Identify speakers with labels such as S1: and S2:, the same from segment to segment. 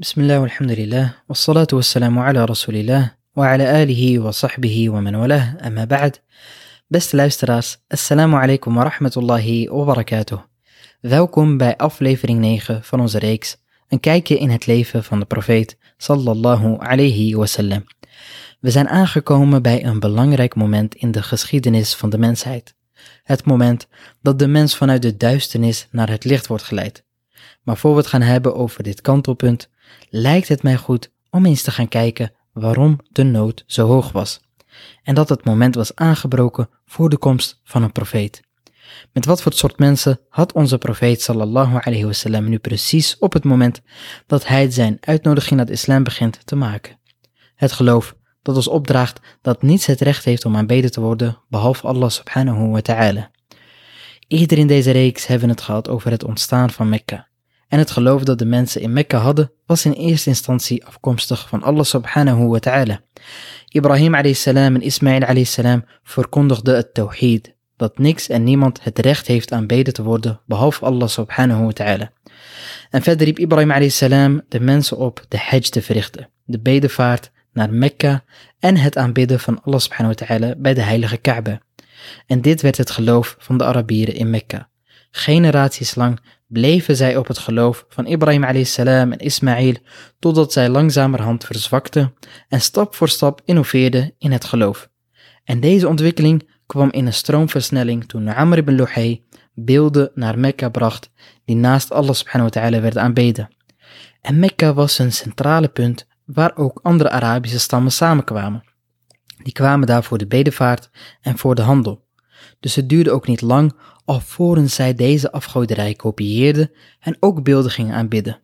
S1: بسم الله والحمد لله والصلاة والسلام على رسول الله وعلى آله وصحبه ومن والاه أما بعد Beste luisteraars, assalamu alaikum wa rahmatullahi wa barakatuh. Welkom bij aflevering 9 van onze reeks Een kijkje in het leven van de profeet sallallahu alayhi wasallam. We zijn aangekomen bij een belangrijk moment in de geschiedenis van de mensheid. Het moment dat de mens vanuit de duisternis naar het licht wordt geleid. Maar voor we het gaan hebben over dit kantelpunt, lijkt het mij goed om eens te gaan kijken waarom de nood zo hoog was. En dat het moment was aangebroken voor de komst van een profeet. Met wat voor soort mensen had onze profeet sallallahu alayhi wasallam nu precies op het moment dat hij zijn uitnodiging naar de islam begint te maken? Het geloof dat ons opdraagt dat niets het recht heeft om aanbeden te worden behalve Allah subhanahu wa ta'ala. Eerder in deze reeks hebben het gehad over het ontstaan van Mekka. En het geloof dat de mensen in Mekka hadden was in eerste instantie afkomstig van Allah subhanahu wa ta'ala. Ibrahim a.s. en Ismail a.s. verkondigden het tawhid, dat niks en niemand het recht heeft aanbeden te worden behalve Allah subhanahu wa ta'ala. En verder riep Ibrahim a.s. de mensen op de hajj te verrichten, de bedevaart naar Mekka en het aanbidden van Allah subhanahu wa ta'ala bij de heilige Kaaba. En dit werd het geloof van de Arabieren in Mekka. Generaties lang bleven zij op het geloof van Ibrahim a.s. en Ismaïl totdat zij langzamerhand verzwakten en stap voor stap innoveerden in het geloof. En deze ontwikkeling kwam in een stroomversnelling toen Amr ibn Luhay beelden naar Mekka bracht die naast Allah subhanahu wa ta'ala werden aanbeden. En Mekka was een centrale punt waar ook andere Arabische stammen samenkwamen. Die kwamen daar voor de bedevaart en voor de handel. Dus het duurde ook niet lang alvorens zij deze afgoderij kopieerden en ook beelden gingen aanbidden.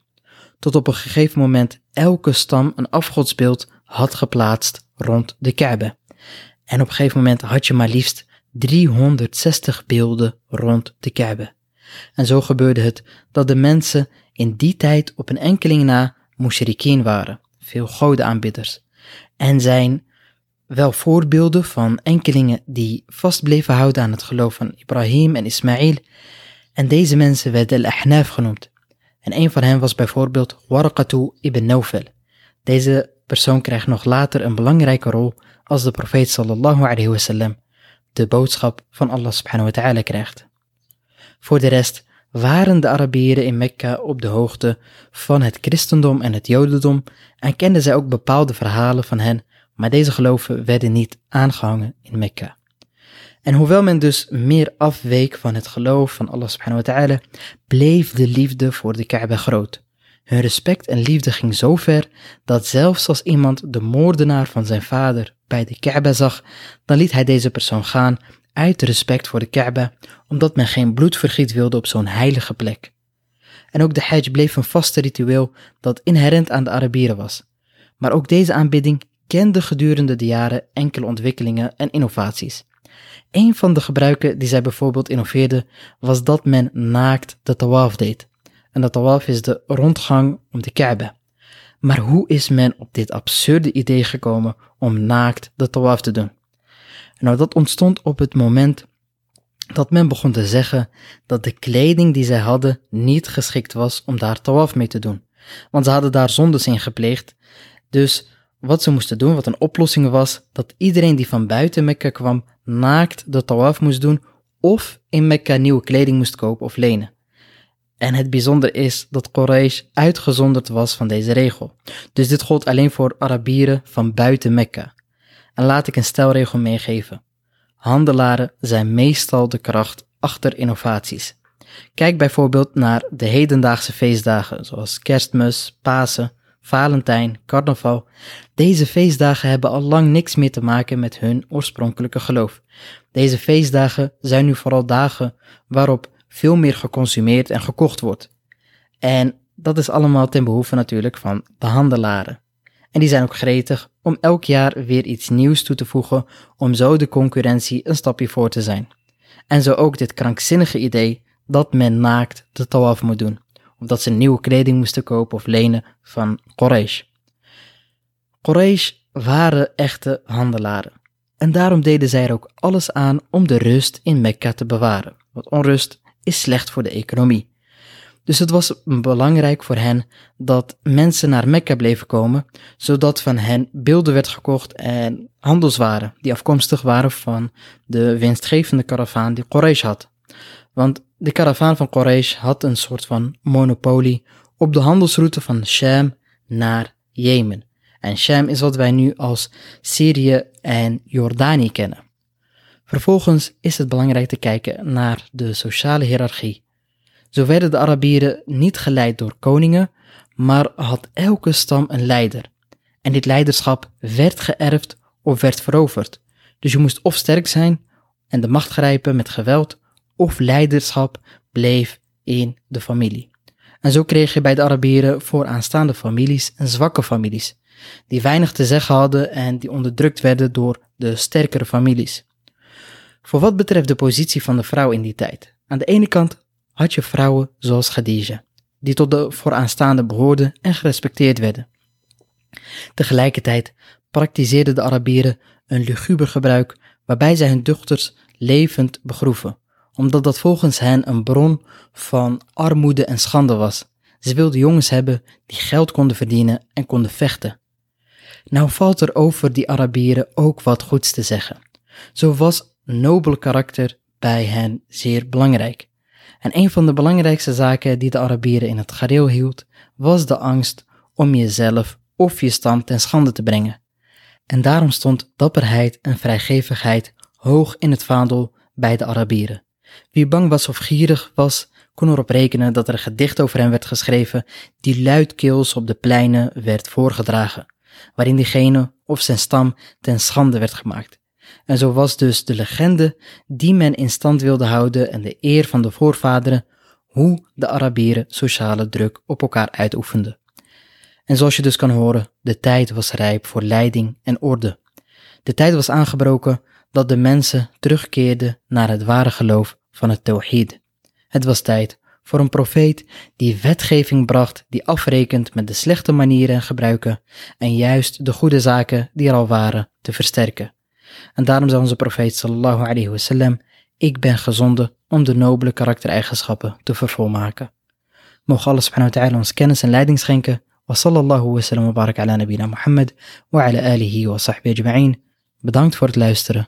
S1: Tot op een gegeven moment elke stam een afgodsbeeld had geplaatst rond de Kaaba. En op een gegeven moment had je maar liefst 360 beelden rond de Kaaba. En zo gebeurde het dat de mensen in die tijd op een enkeling na mushrikeen waren, veel godenaanbidders, en zijn wel voorbeelden van enkelingen die vast bleven houden aan het geloof van Ibrahim en Ismaïl. En deze mensen werden al-Ahnaf genoemd. En een van hen was bijvoorbeeld Warqatu ibn Nawfal. Deze persoon krijgt nog later een belangrijke rol als de profeet sallallahu alayhi wasallam de boodschap van Allah subhanahu wa ta'ala krijgt. Voor de rest waren de Arabieren in Mekka op de hoogte van het christendom en het jodendom en kenden zij ook bepaalde verhalen van hen maar deze geloven werden niet aangehangen in Mekka. En hoewel men dus meer afweek van het geloof van Allah subhanahu wa ta'ala, bleef de liefde voor de Kaaba groot. Hun respect en liefde ging zo ver dat zelfs als iemand de moordenaar van zijn vader bij de Kaaba zag, dan liet hij deze persoon gaan uit respect voor de Kaaba, omdat men geen bloedvergiet wilde op zo'n heilige plek. En ook de Hajj bleef een vaste ritueel dat inherent aan de Arabieren was. Maar ook deze aanbidding kende gedurende de jaren enkele ontwikkelingen en innovaties. Een van de gebruiken die zij bijvoorbeeld innoveerde was dat men naakt de tawaf deed. En de tawaf is de rondgang om de Kaaba. Maar hoe is men op dit absurde idee gekomen om naakt de tawaf te doen? Nou, dat ontstond op het moment dat men begon te zeggen dat de kleding die zij hadden niet geschikt was om daar tawaf mee te doen. Want ze hadden daar zondes in gepleegd. Dus wat ze moesten doen, wat een oplossing was, dat iedereen die van buiten Mekka kwam, naakt de tawaf moest doen of in Mekka nieuwe kleding moest kopen of lenen. En het bijzonder is dat Quraysh uitgezonderd was van deze regel. Dus dit gold alleen voor Arabieren van buiten Mekka. En laat ik een stelregel meegeven. Handelaren zijn meestal de kracht achter innovaties. Kijk bijvoorbeeld naar de hedendaagse feestdagen zoals kerstmis, Pasen Valentijn, carnaval. Deze feestdagen hebben al lang niks meer te maken met hun oorspronkelijke geloof. Deze feestdagen zijn nu vooral dagen waarop veel meer geconsumeerd en gekocht wordt. En dat is allemaal ten behoeve natuurlijk van de handelaren. En die zijn ook gretig om elk jaar weer iets nieuws toe te voegen om zo de concurrentie een stapje voor te zijn. En zo ook dit krankzinnige idee dat men naakt de tawaf moet doen of dat ze nieuwe kleding moesten kopen of lenen van Quraysh. Quraysh waren echte handelaren. En daarom deden zij er ook alles aan om de rust in Mekka te bewaren. Want onrust is slecht voor de economie. Dus het was belangrijk voor hen dat mensen naar Mekka bleven komen, zodat van hen beelden werd gekocht en handelswaren die afkomstig waren van de winstgevende karavaan die Quraysh had. Want de karavaan van Quraysh had een soort van monopolie op de handelsroute van Sham naar Jemen. En Sham is wat wij nu als Syrië en Jordanië kennen. Vervolgens is het belangrijk te kijken naar de sociale hiërarchie. Zo werden de Arabieren niet geleid door koningen, maar had elke stam een leider. En dit leiderschap werd geërfd of werd veroverd. Dus je moest of sterk zijn en de macht grijpen met geweld, of leiderschap bleef in de familie. En zo kreeg je bij de Arabieren vooraanstaande families en zwakke families, die weinig te zeggen hadden en die onderdrukt werden door de sterkere families. Voor wat betreft de positie van de vrouw in die tijd. Aan de ene kant had je vrouwen zoals Khadija, die tot de vooraanstaande behoorden en gerespecteerd werden. Tegelijkertijd praktiseerden de Arabieren een luguber gebruik waarbij zij hun dochters levend begroeven, omdat dat volgens hen een bron van armoede en schande was. Ze wilden jongens hebben die geld konden verdienen en konden vechten. Nou valt er over die Arabieren ook wat goeds te zeggen. Zo was nobel karakter bij hen zeer belangrijk. En een van de belangrijkste zaken die de Arabieren in het gareel hield, was de angst om jezelf of je stam ten schande te brengen. En daarom stond dapperheid en vrijgevigheid hoog in het vaandel bij de Arabieren. Wie bang was of gierig was, kon erop rekenen dat er een gedicht over hem werd geschreven die luidkeels op de pleinen werd voorgedragen, waarin diegene of zijn stam ten schande werd gemaakt. En zo was dus de legende die men in stand wilde houden en de eer van de voorvaderen, hoe de Arabieren sociale druk op elkaar uitoefenden. En zoals je dus kan horen, de tijd was rijp voor leiding en orde. De tijd was aangebroken dat de mensen terugkeerden naar het ware geloof van het Tawhid. Het was tijd voor een profeet die wetgeving bracht die afrekent met de slechte manieren en gebruiken en juist de goede zaken die er al waren te versterken. En daarom zei onze profeet sallallahu alayhi wasallam, ik ben gezonden om de nobele karaktereigenschappen te vervolmaken. Mogen Allah subhanahu wa ta'ala ons kennis en leiding schenken. Wa sallallahu wa sallam wa barak ala nabina Muhammad wa ala alihi wa sahbihi ajma'in. Bedankt voor het luisteren.